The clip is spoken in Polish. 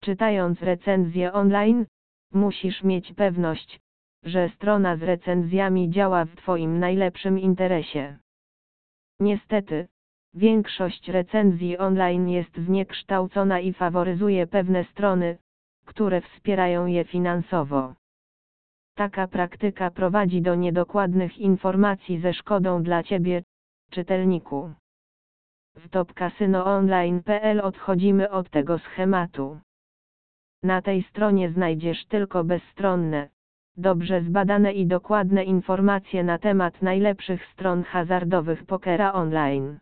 Czytając recenzję online, musisz mieć pewność, że strona z recenzjami działa w Twoim najlepszym interesie. Niestety, większość recenzji online jest zniekształcona i faworyzuje pewne strony, które wspierają je finansowo. Taka praktyka prowadzi do niedokładnych informacji ze szkodą dla Ciebie, czytelniku. W topkasynoonline.pl odchodzimy od tego schematu. Na tej stronie znajdziesz tylko bezstronne, dobrze zbadane i dokładne informacje na temat najlepszych stron hazardowych pokera online.